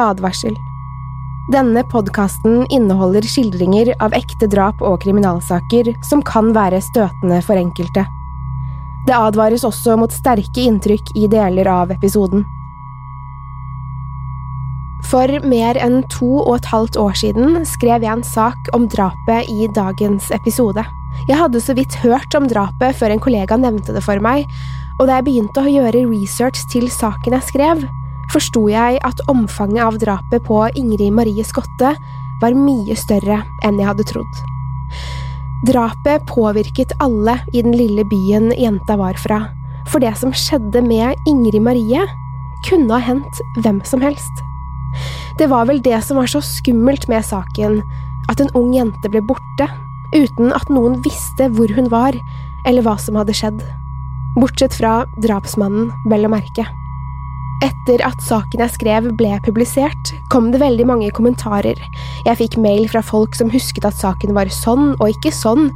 Advarsel. Denne podkasten inneholder skildringer av ekte drap og kriminalsaker som kan være støtende for enkelte. Det advares også mot sterke inntrykk i deler av episoden. For mer enn to og et halvt år siden skrev jeg en sak om drapet i dagens episode. Jeg hadde så vidt hørt om drapet før en kollega nevnte det for meg, og da jeg begynte å gjøre research til saken jeg skrev, forsto jeg at omfanget av drapet på Ingrid Marie Skotte var mye større enn jeg hadde trodd. Drapet påvirket alle i den lille byen jenta var fra, for det som skjedde med Ingrid Marie, kunne ha hendt hvem som helst. Det var vel det som var så skummelt med saken, at en ung jente ble borte, uten at noen visste hvor hun var, eller hva som hadde skjedd. Bortsett fra drapsmannen, vel å merke. Etter at saken jeg skrev ble publisert, kom det veldig mange kommentarer. Jeg fikk mail fra folk som husket at saken var sånn og ikke sånn,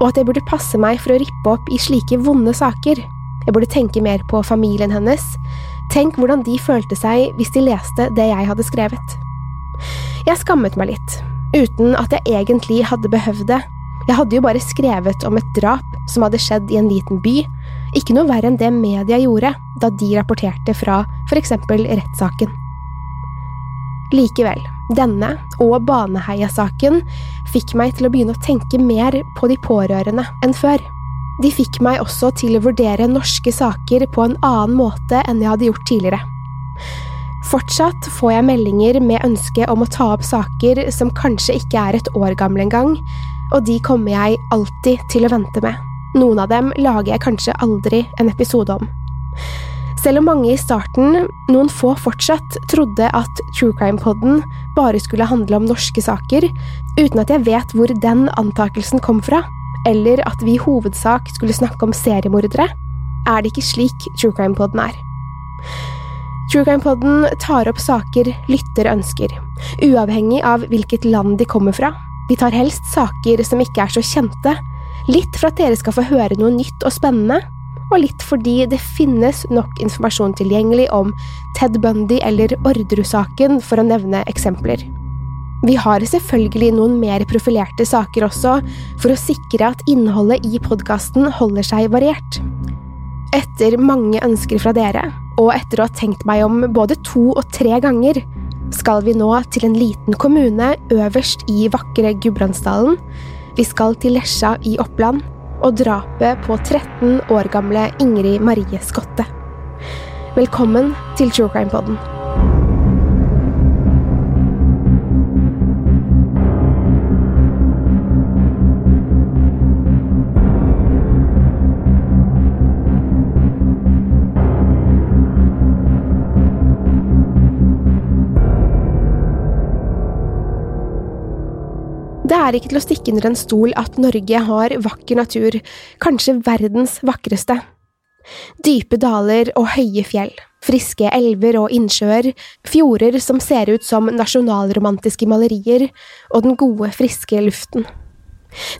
og at jeg burde passe meg for å rippe opp i slike vonde saker. Jeg burde tenke mer på familien hennes, Tenk hvordan de følte seg hvis de leste det jeg hadde skrevet. Jeg skammet meg litt, uten at jeg egentlig hadde behøvd det. Jeg hadde jo bare skrevet om et drap som hadde skjedd i en liten by, ikke noe verre enn det media gjorde da de rapporterte fra eksempel rettssaken. Likevel, denne og Baneheia-saken fikk meg til å begynne å tenke mer på de pårørende enn før. De fikk meg også til å vurdere norske saker på en annen måte enn jeg hadde gjort tidligere. Fortsatt får jeg meldinger med ønske om å ta opp saker som kanskje ikke er et år gamle engang, og de kommer jeg alltid til å vente med. Noen av dem lager jeg kanskje aldri en episode om. Selv om mange i starten, noen få fortsatt, trodde at True Crime-poden bare skulle handle om norske saker, uten at jeg vet hvor den antakelsen kom fra, eller at vi i hovedsak skulle snakke om seriemordere, er det ikke slik True Crime-poden er. True Crime-poden tar opp saker lytter ønsker, uavhengig av hvilket land de kommer fra. De tar helst saker som ikke er så kjente, litt for at dere skal få høre noe nytt og spennende, og litt fordi det finnes nok informasjon tilgjengelig om Ted Bundy eller Orderud-saken, for å nevne eksempler. Vi har selvfølgelig noen mer profilerte saker også, for å sikre at innholdet i podkasten holder seg variert. Etter mange ønsker fra dere, og etter å ha tenkt meg om både to og tre ganger, skal vi nå til en liten kommune øverst i vakre Gudbrandsdalen. Vi skal til Lesja i Oppland, og drapet på 13 år gamle Ingrid Marie Skotte. Velkommen til True Crime Podden. Det er ikke til å stikke under en stol at Norge har vakker natur, kanskje verdens vakreste. Dype daler og høye fjell, friske elver og innsjøer, fjorder som ser ut som nasjonalromantiske malerier, og den gode, friske luften.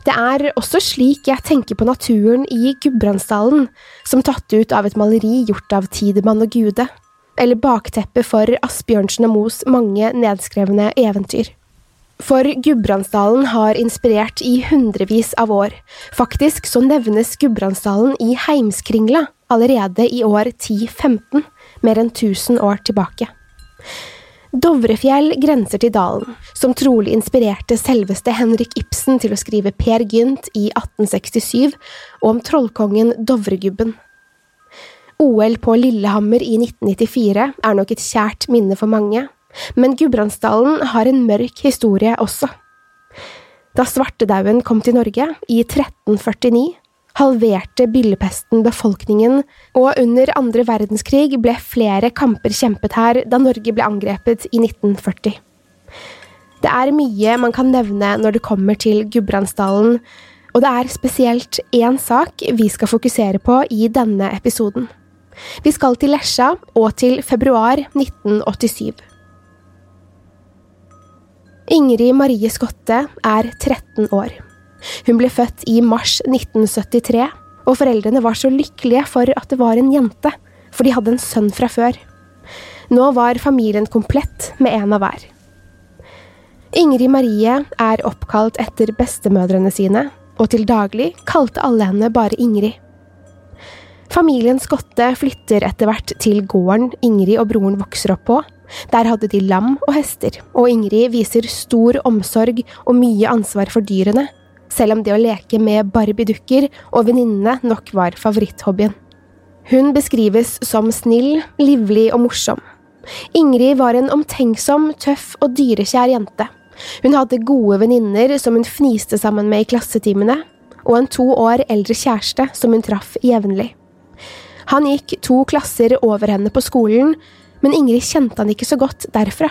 Det er også slik jeg tenker på naturen i Gudbrandsdalen, som tatt ut av et maleri gjort av Tidemann og Gude, eller bakteppet for Asbjørnsen og Moes mange nedskrevne eventyr. For Gudbrandsdalen har inspirert i hundrevis av år. Faktisk så nevnes Gudbrandsdalen i Heimskringla allerede i år 1015, mer enn 1000 år tilbake. Dovrefjell grenser til dalen, som trolig inspirerte selveste Henrik Ibsen til å skrive Per Gynt i 1867 og om trollkongen Dovregubben. OL på Lillehammer i 1994 er nok et kjært minne for mange, men Gudbrandsdalen har en mørk historie også. Da svartedauden kom til Norge, i 1349, halverte byllepesten befolkningen, og under andre verdenskrig ble flere kamper kjempet her da Norge ble angrepet i 1940. Det er mye man kan nevne når det kommer til Gudbrandsdalen, og det er spesielt én sak vi skal fokusere på i denne episoden. Vi skal til Lesja og til februar 1987. Ingrid Marie Skotte er 13 år. Hun ble født i mars 1973, og foreldrene var så lykkelige for at det var en jente, for de hadde en sønn fra før. Nå var familien komplett med en av hver. Ingrid Marie er oppkalt etter bestemødrene sine, og til daglig kalte alle henne bare Ingrid. Familien Skotte flytter etter hvert til gården Ingrid og broren vokser opp på. Der hadde de lam og hester, og Ingrid viser stor omsorg og mye ansvar for dyrene, selv om det å leke med barbiedukker og venninnene nok var favoritthobbyen. Hun beskrives som snill, livlig og morsom. Ingrid var en omtenksom, tøff og dyrekjær jente. Hun hadde gode venninner som hun fniste sammen med i klassetimene, og en to år eldre kjæreste som hun traff jevnlig. Han gikk to klasser over henne på skolen, men Ingrid kjente han ikke så godt derfra.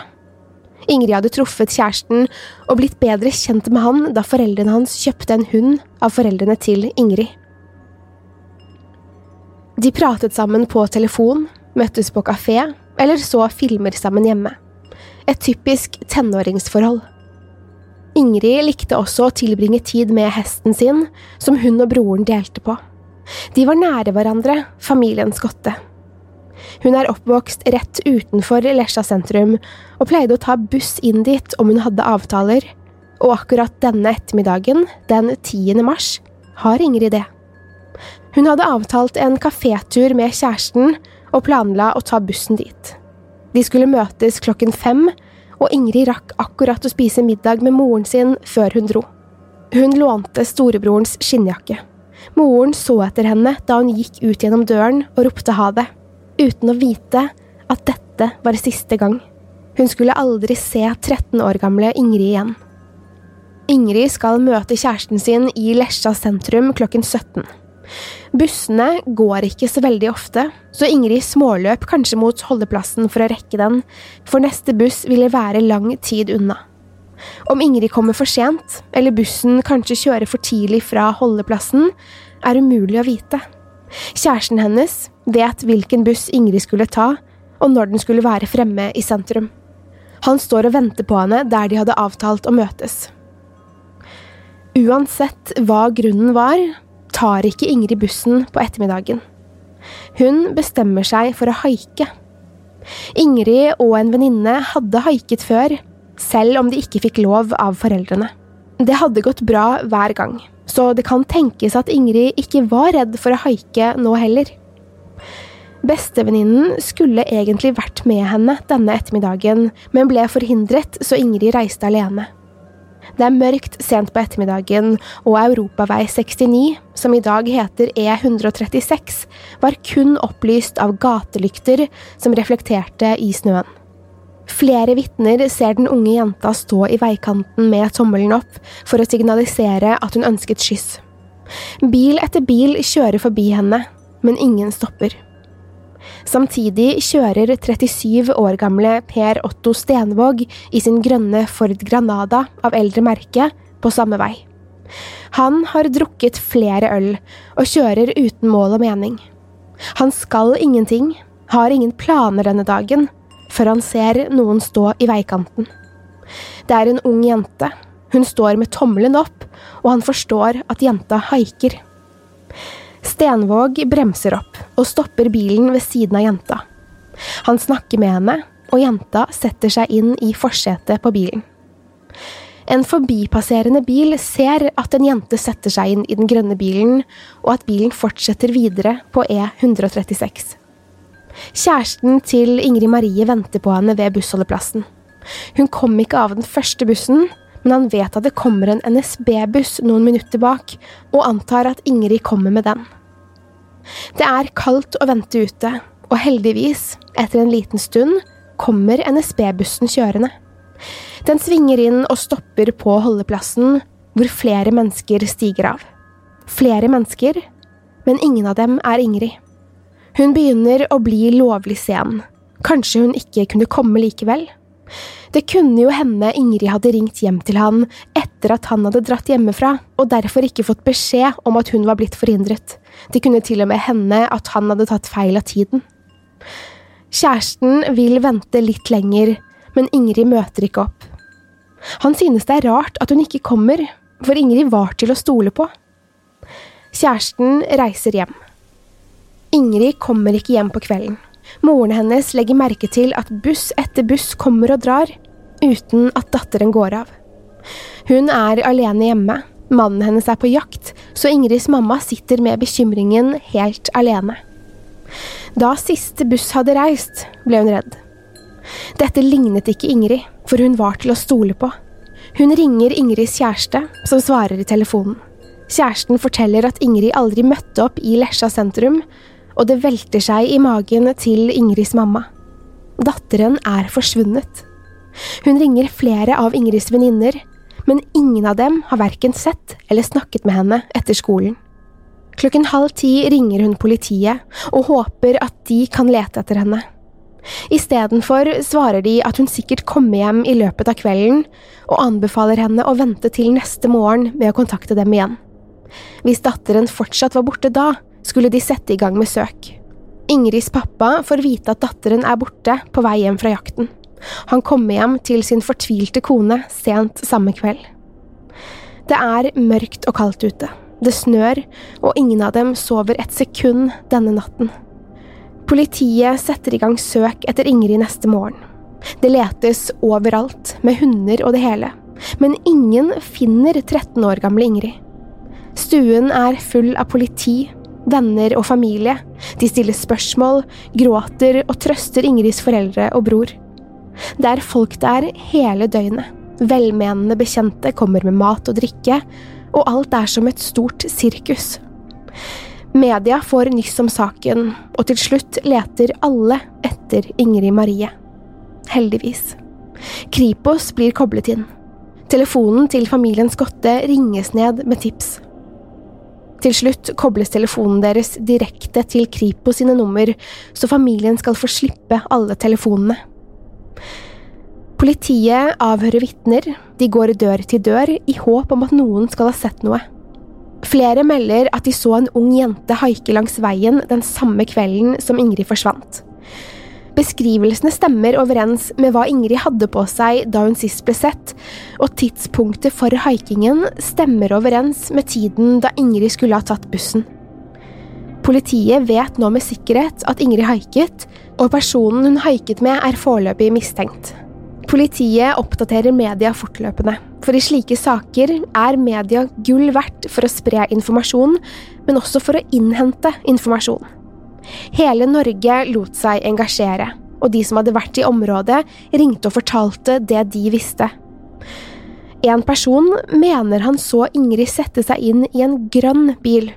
Ingrid hadde truffet kjæresten og blitt bedre kjent med han da foreldrene hans kjøpte en hund av foreldrene til Ingrid. De pratet sammen på telefon, møttes på kafé eller så filmer sammen hjemme. Et typisk tenåringsforhold. Ingrid likte også å tilbringe tid med hesten sin, som hun og broren delte på. De var nære hverandre, familiens Skotte. Hun er oppvokst rett utenfor Lesja sentrum, og pleide å ta buss inn dit om hun hadde avtaler, og akkurat denne ettermiddagen, den 10. mars, har Ingrid det. Hun hadde avtalt en kafétur med kjæresten og planla å ta bussen dit. De skulle møtes klokken fem, og Ingrid rakk akkurat å spise middag med moren sin før hun dro. Hun lånte storebrorens skinnjakke. Moren så etter henne da hun gikk ut gjennom døren og ropte ha det, uten å vite at dette var siste gang. Hun skulle aldri se 13 år gamle Ingrid igjen. Ingrid skal møte kjæresten sin i Lesja sentrum klokken 17. Bussene går ikke så veldig ofte, så Ingrid småløp kanskje mot holdeplassen for å rekke den, for neste buss ville være lang tid unna. Om Ingrid kommer for sent, eller bussen kanskje kjører for tidlig fra holdeplassen, er umulig å vite. Kjæresten hennes vet hvilken buss Ingrid skulle ta, og når den skulle være fremme i sentrum. Han står og venter på henne der de hadde avtalt å møtes. Uansett hva grunnen var, tar ikke Ingrid bussen på ettermiddagen. Hun bestemmer seg for å haike. Ingrid og en venninne hadde haiket før, selv om de ikke fikk lov av foreldrene. Det hadde gått bra hver gang, så det kan tenkes at Ingrid ikke var redd for å haike nå heller. Bestevenninnen skulle egentlig vært med henne denne ettermiddagen, men ble forhindret, så Ingrid reiste alene. Det er mørkt sent på ettermiddagen, og Europavei 69, som i dag heter E136, var kun opplyst av gatelykter som reflekterte i snøen. Flere vitner ser den unge jenta stå i veikanten med tommelen opp for å signalisere at hun ønsket skyss. Bil etter bil kjører forbi henne, men ingen stopper. Samtidig kjører 37 år gamle Per Otto Stenvåg i sin grønne Ford Granada av eldre merke på samme vei. Han har drukket flere øl og kjører uten mål og mening. Han skal ingenting, har ingen planer denne dagen, før han ser noen stå i veikanten. Det er en ung jente. Hun står med tommelen opp, og han forstår at jenta haiker. Stenvåg bremser opp og stopper bilen ved siden av jenta. Han snakker med henne, og jenta setter seg inn i forsetet på bilen. En forbipasserende bil ser at en jente setter seg inn i den grønne bilen, og at bilen fortsetter videre på E136. Kjæresten til Ingrid Marie venter på henne ved bussholdeplassen. Hun kom ikke av den første bussen, men han vet at det kommer en NSB-buss noen minutter bak, og antar at Ingrid kommer med den. Det er kaldt å vente ute, og heldigvis, etter en liten stund, kommer NSB-bussen kjørende. Den svinger inn og stopper på holdeplassen, hvor flere mennesker stiger av. Flere mennesker, men ingen av dem er Ingrid. Hun begynner å bli lovlig sen. Kanskje hun ikke kunne komme likevel? Det kunne jo hende Ingrid hadde ringt hjem til han etter at han hadde dratt hjemmefra, og derfor ikke fått beskjed om at hun var blitt forhindret. Det kunne til og med hende at han hadde tatt feil av tiden. Kjæresten vil vente litt lenger, men Ingrid møter ikke opp. Han synes det er rart at hun ikke kommer, for Ingrid var til å stole på. Kjæresten reiser hjem. Ingrid kommer ikke hjem på kvelden. Moren hennes legger merke til at buss etter buss kommer og drar, uten at datteren går av. Hun er alene hjemme, mannen hennes er på jakt, så Ingrids mamma sitter med bekymringen helt alene. Da siste buss hadde reist, ble hun redd. Dette lignet ikke Ingrid, for hun var til å stole på. Hun ringer Ingrids kjæreste, som svarer i telefonen. Kjæresten forteller at Ingrid aldri møtte opp i Lesja sentrum, og det velter seg i magen til Ingrids mamma. Datteren er forsvunnet. Hun ringer flere av Ingrids venninner, men ingen av dem har verken sett eller snakket med henne etter skolen. Klokken halv ti ringer hun politiet og håper at de kan lete etter henne. Istedenfor svarer de at hun sikkert kommer hjem i løpet av kvelden, og anbefaler henne å vente til neste morgen med å kontakte dem igjen. Hvis datteren fortsatt var borte da, skulle de sette i gang med søk. Ingrids pappa får vite at datteren er borte på vei hjem fra jakten. Han kommer hjem til sin fortvilte kone sent samme kveld. Det er mørkt og kaldt ute. Det snør, og ingen av dem sover et sekund denne natten. Politiet setter i gang søk etter Ingrid neste morgen. Det letes overalt, med hunder og det hele, men ingen finner 13 år gamle Ingrid. Stuen er full av politi, venner og familie. De stiller spørsmål, gråter og trøster Ingrids foreldre og bror. Det er folk der hele døgnet. Velmenende bekjente kommer med mat og drikke, og alt er som et stort sirkus. Media får nyss om saken, og til slutt leter alle etter Ingrid Marie. Heldigvis. Kripos blir koblet inn. Telefonen til familien Skotte ringes ned med tips. Til slutt kobles telefonen deres direkte til Kripos sine nummer, så familien skal få slippe alle telefonene. Politiet avhører vitner, de går dør til dør i håp om at noen skal ha sett noe. Flere melder at de så en ung jente haike langs veien den samme kvelden som Ingrid forsvant. Beskrivelsene stemmer overens med hva Ingrid hadde på seg da hun sist ble sett, og tidspunktet for haikingen stemmer overens med tiden da Ingrid skulle ha tatt bussen. Politiet vet nå med sikkerhet at Ingrid haiket, og personen hun haiket med er foreløpig mistenkt. Politiet oppdaterer media fortløpende, for i slike saker er media gull verdt for å spre informasjon, men også for å innhente informasjon. Hele Norge lot seg engasjere, og de som hadde vært i området, ringte og fortalte det de visste. En person mener han så Ingrid sette seg inn i en grønn bil.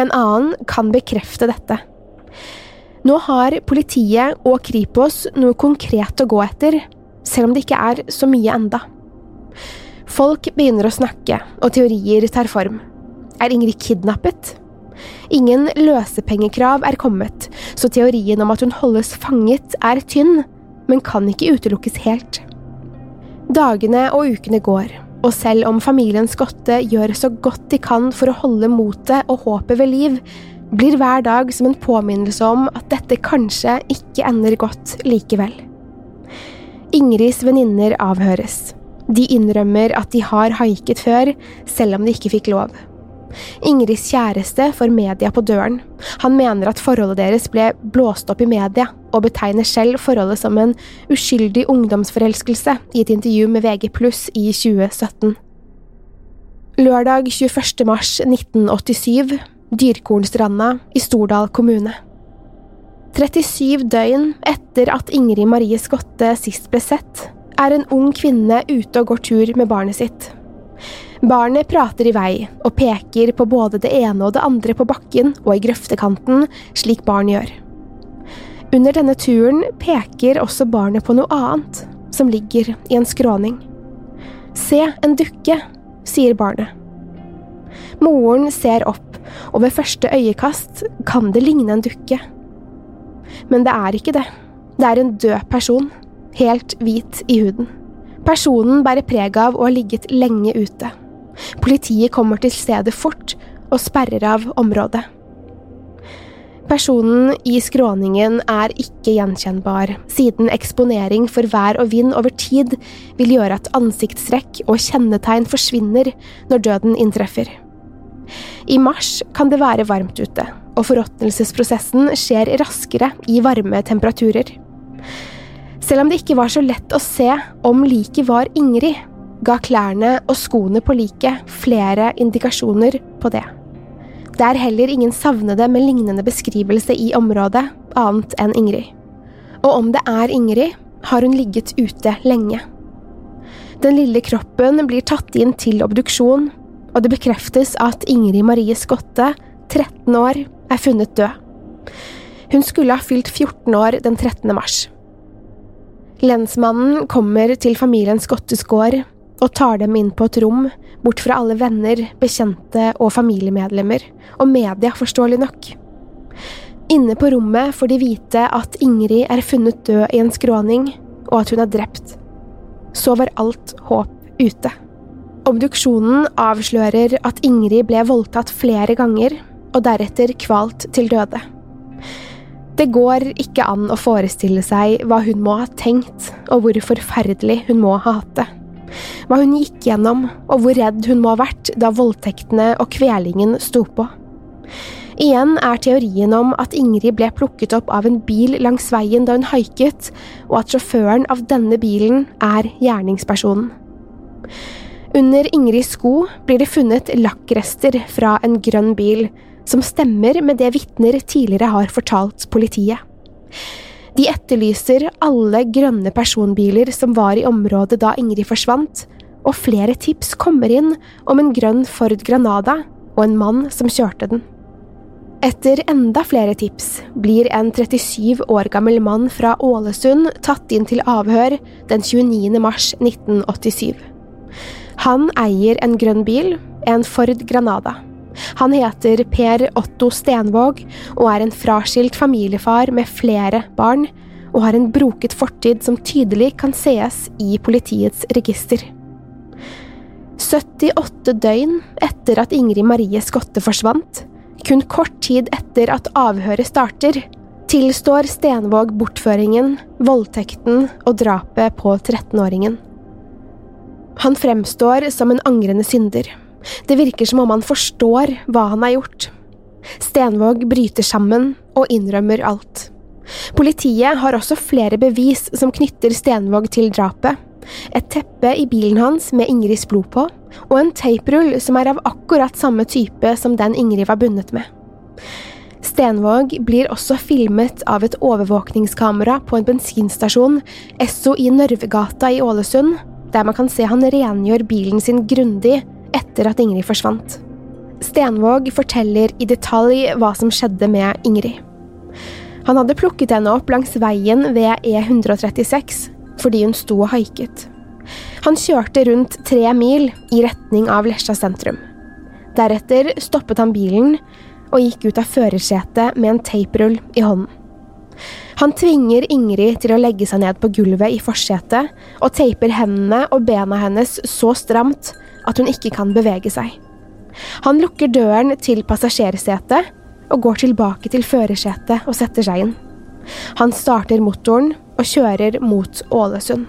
En annen kan bekrefte dette. Nå har politiet og Kripos noe konkret å gå etter, selv om det ikke er så mye enda. Folk begynner å snakke, og teorier tar form. Er Ingrid kidnappet? Ingen løsepengekrav er kommet, så teorien om at hun holdes fanget er tynn, men kan ikke utelukkes helt. Dagene og ukene går, og selv om familien Skotte gjør så godt de kan for å holde motet og håpet ved liv, blir hver dag som en påminnelse om at dette kanskje ikke ender godt likevel. Ingrids venninner avhøres. De innrømmer at de har haiket før, selv om de ikke fikk lov. Ingrids kjæreste får media på døren. Han mener at forholdet deres ble blåst opp i media, og betegner selv forholdet som en uskyldig ungdomsforelskelse i et intervju med VG pluss i 2017. Lørdag 21. mars 1987, Dyrkornstranda i Stordal kommune. 37 døgn etter at Ingrid Marie Skotte sist ble sett, er en ung kvinne ute og går tur med barnet sitt. Barnet prater i vei og peker på både det ene og det andre på bakken og i grøftekanten, slik barn gjør. Under denne turen peker også barnet på noe annet, som ligger i en skråning. Se, en dukke, sier barnet. Moren ser opp, og ved første øyekast kan det ligne en dukke. Men det er ikke det. Det er en død person, helt hvit i huden. Personen bærer preg av å ha ligget lenge ute. Politiet kommer til stedet fort og sperrer av området. Personen i skråningen er ikke gjenkjennbar, siden eksponering for vær og vind over tid vil gjøre at ansiktstrekk og kjennetegn forsvinner når døden inntreffer. I mars kan det være varmt ute, og forråtnelsesprosessen skjer raskere i varme temperaturer. Selv om det ikke var så lett å se om liket var Ingrid, ga klærne og skoene på liket flere indikasjoner på det. Det er heller ingen savnede med lignende beskrivelse i området, annet enn Ingrid. Og om det er Ingrid, har hun ligget ute lenge. Den lille kroppen blir tatt inn til obduksjon, og det bekreftes at Ingrid Marie Skotte, 13 år, er funnet død. Hun skulle ha fylt 14 år den 13. mars. Lensmannen kommer til familien Skottes gård og tar dem inn på et rom, bort fra alle venner, bekjente og familiemedlemmer, og media, forståelig nok. Inne på rommet får de vite at Ingrid er funnet død i en skråning, og at hun er drept. Så var alt håp ute. Obduksjonen avslører at Ingrid ble voldtatt flere ganger, og deretter kvalt til døde. Det går ikke an å forestille seg hva hun må ha tenkt, og hvor forferdelig hun må ha hatt det. Hva hun gikk gjennom, og hvor redd hun må ha vært da voldtektene og kvelingen sto på. Igjen er teorien om at Ingrid ble plukket opp av en bil langs veien da hun haiket, og at sjåføren av denne bilen er gjerningspersonen. Under Ingrids sko blir det funnet lakkrester fra en grønn bil, som stemmer med det vitner tidligere har fortalt politiet. De etterlyser alle grønne personbiler som var i området da Ingrid forsvant, og flere tips kommer inn om en grønn Ford Granada og en mann som kjørte den. Etter enda flere tips blir en 37 år gammel mann fra Ålesund tatt inn til avhør den 29. mars 1987. Han eier en grønn bil, en Ford Granada. Han heter Per Otto Stenvåg og er en fraskilt familiefar med flere barn, og har en broket fortid som tydelig kan sees i politiets register. 78 døgn etter at Ingrid Marie Skotte forsvant, kun kort tid etter at avhøret starter, tilstår Stenvåg bortføringen, voldtekten og drapet på 13-åringen. Han fremstår som en angrende synder. Det virker som om han forstår hva han har gjort. Stenvåg bryter sammen og innrømmer alt. Politiet har også flere bevis som knytter Stenvåg til drapet, et teppe i bilen hans med Ingrids blod på, og en taperull som er av akkurat samme type som den Ingrid var bundet med. Stenvåg blir også filmet av et overvåkningskamera på en bensinstasjon, Esso i Nørvegata i Ålesund, der man kan se han rengjør bilen sin grundig etter at Ingrid forsvant. Stenvåg forteller i detalj hva som skjedde med Ingrid. Han hadde plukket henne opp langs veien ved E136, fordi hun sto og haiket. Han kjørte rundt tre mil i retning av Lesja sentrum. Deretter stoppet han bilen og gikk ut av førersetet med en taperull i hånden. Han tvinger Ingrid til å legge seg ned på gulvet i forsetet og teiper hendene og bena hennes så stramt at hun ikke kan bevege seg. Han lukker døren til passasjersetet og går tilbake til førersetet og setter seg inn. Han starter motoren og kjører mot Ålesund.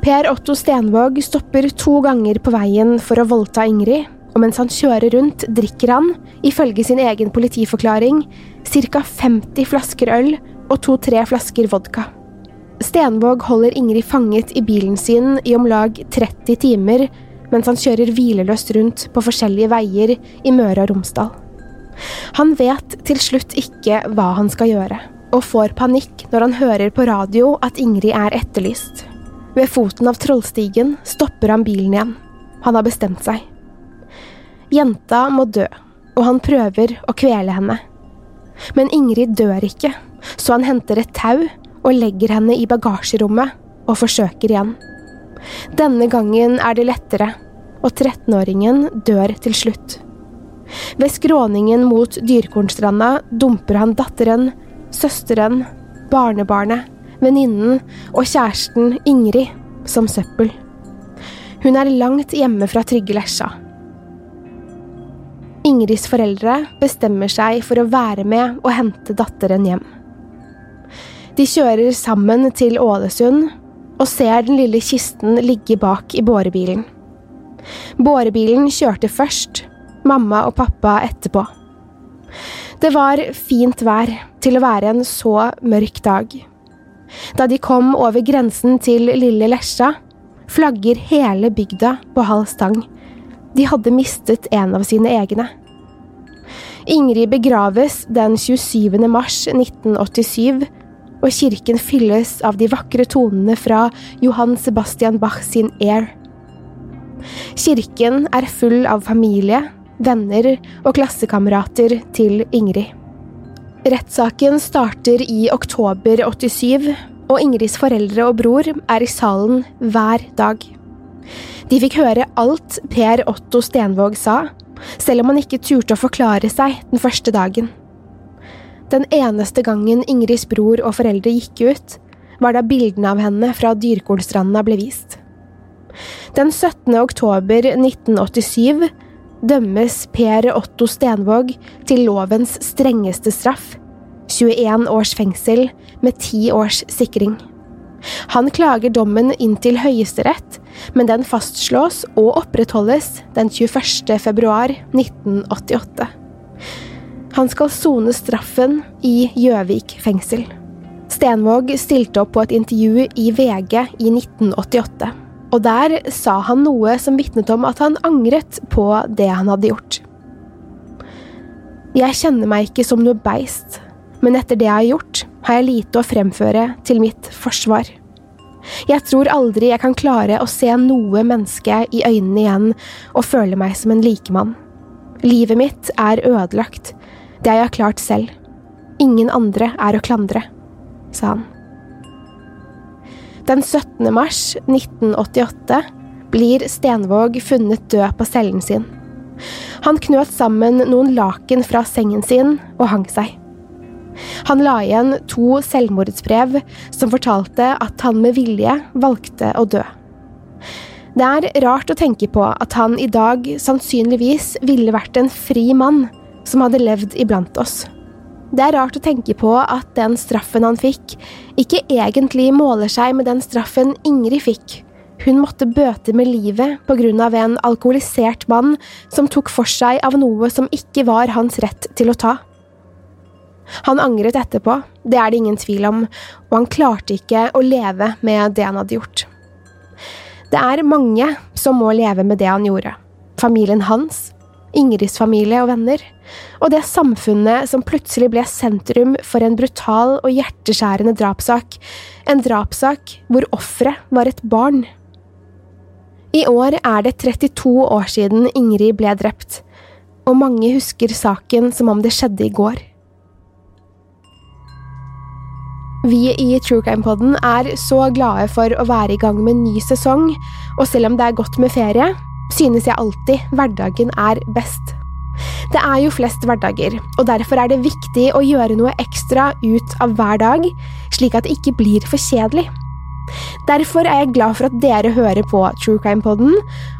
Per Otto Stenvåg stopper to ganger på veien for å voldta Ingrid, og mens han kjører rundt, drikker han, ifølge sin egen politiforklaring, ca. 50 flasker øl og to–tre flasker vodka. Stenvåg holder Ingrid fanget i bilen sin i om lag 30 timer, mens han kjører hvileløst rundt på forskjellige veier i Møre og Romsdal. Han vet til slutt ikke hva han skal gjøre og får panikk når han hører på radio at Ingrid er etterlyst. Ved foten av Trollstigen stopper han bilen igjen. Han har bestemt seg. Jenta må dø, og han prøver å kvele henne. Men Ingrid dør ikke, så han henter et tau og legger henne i bagasjerommet og forsøker igjen. Denne gangen er det lettere, og 13-åringen dør til slutt. Ved skråningen mot Dyrkornstranda dumper han datteren, søsteren, barnebarnet, venninnen og kjæresten Ingrid som søppel. Hun er langt hjemme fra trygge Lesja. Ingrids foreldre bestemmer seg for å være med og hente datteren hjem. De kjører sammen til Ålesund og ser den lille kisten ligge bak i bårebilen. Bårebilen kjørte først, mamma og pappa etterpå. Det var fint vær til å være en så mørk dag. Da de kom over grensen til lille Lesja, flagger hele bygda på halv stang. De hadde mistet en av sine egne. Ingrid begraves den 27. mars 1987, og kirken fylles av de vakre tonene fra Johan Sebastian Bach sin Air. Kirken er full av familie, venner og klassekamerater til Ingrid. Rettssaken starter i oktober 87, og Ingrids foreldre og bror er i salen hver dag. De fikk høre alt Per Otto Stenvåg sa, selv om han ikke turte å forklare seg den første dagen. Den eneste gangen Ingrids bror og foreldre gikk ut, var da bildene av henne fra Dyrkolstranda ble vist. Den 17. oktober 1987 dømmes Per Otto Stenvåg til lovens strengeste straff, 21 års fengsel med 10 års sikring. Han klager dommen inn til Høyesterett, men den fastslås og opprettholdes den 21. februar 1988. Han skal sone straffen i Gjøvik fengsel. Stenvåg stilte opp på et intervju i VG i 1988 og der sa han noe som vitnet om at han angret på det han hadde gjort. Jeg kjenner meg ikke som noe beist, men etter det jeg har gjort, har jeg lite å fremføre til mitt forsvar. Jeg tror aldri jeg kan klare å se noe menneske i øynene igjen og føle meg som en likemann. Livet mitt er ødelagt, det har jeg klart selv. Ingen andre er å klandre, sa han. Den 17. mars 1988 blir Stenvåg funnet død på cellen sin. Han knøt sammen noen laken fra sengen sin og hang seg. Han la igjen to selvmordsbrev som fortalte at han med vilje valgte å dø. Det er rart å tenke på at han i dag sannsynligvis ville vært en fri mann som hadde levd iblant oss. Det er rart å tenke på at den straffen han fikk, ikke egentlig måler seg med den straffen Ingrid fikk. Hun måtte bøte med livet på grunn av en alkoholisert mann som tok for seg av noe som ikke var hans rett til å ta. Han angret etterpå, det er det ingen tvil om, og han klarte ikke å leve med det han hadde gjort. Det er mange som må leve med det han gjorde. Familien hans, Ingrids familie og venner, og det samfunnet som plutselig ble sentrum for en brutal og hjerteskjærende drapssak, en drapssak hvor offeret var et barn. I år er det 32 år siden Ingrid ble drept, og mange husker saken som om det skjedde i går. Vi i True Crime Podden er så glade for å være i gang med en ny sesong, og selv om det er godt med ferie, synes jeg alltid hverdagen er best. Det er jo flest hverdager, og derfor er det viktig å gjøre noe ekstra ut av hver dag, slik at det ikke blir for kjedelig. Derfor er jeg glad for at dere hører på True Crime Podden,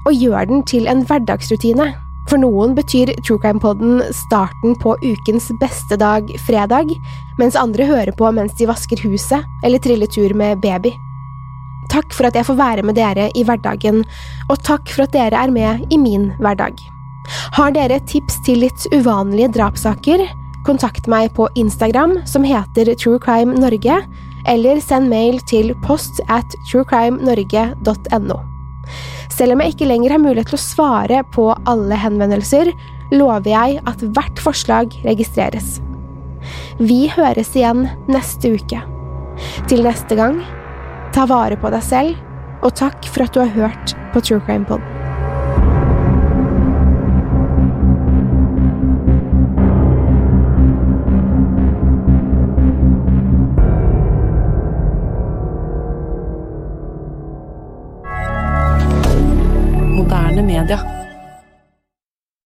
og gjør den til en hverdagsrutine. For noen betyr True Crime Podden starten på ukens beste dag fredag, mens andre hører på mens de vasker huset eller triller tur med baby. Takk for at jeg får være med dere i hverdagen, og takk for at dere er med i min hverdag. Har dere tips til litt uvanlige drapssaker? Kontakt meg på Instagram, som heter True Crime Norge, eller send mail til post at truecrimenorge.no. Selv om jeg ikke lenger har mulighet til å svare på alle henvendelser, lover jeg at hvert forslag registreres. Vi høres igjen neste uke. Til neste gang Ta vare på deg selv, og takk for at du har hørt på True Crime Pod. Media.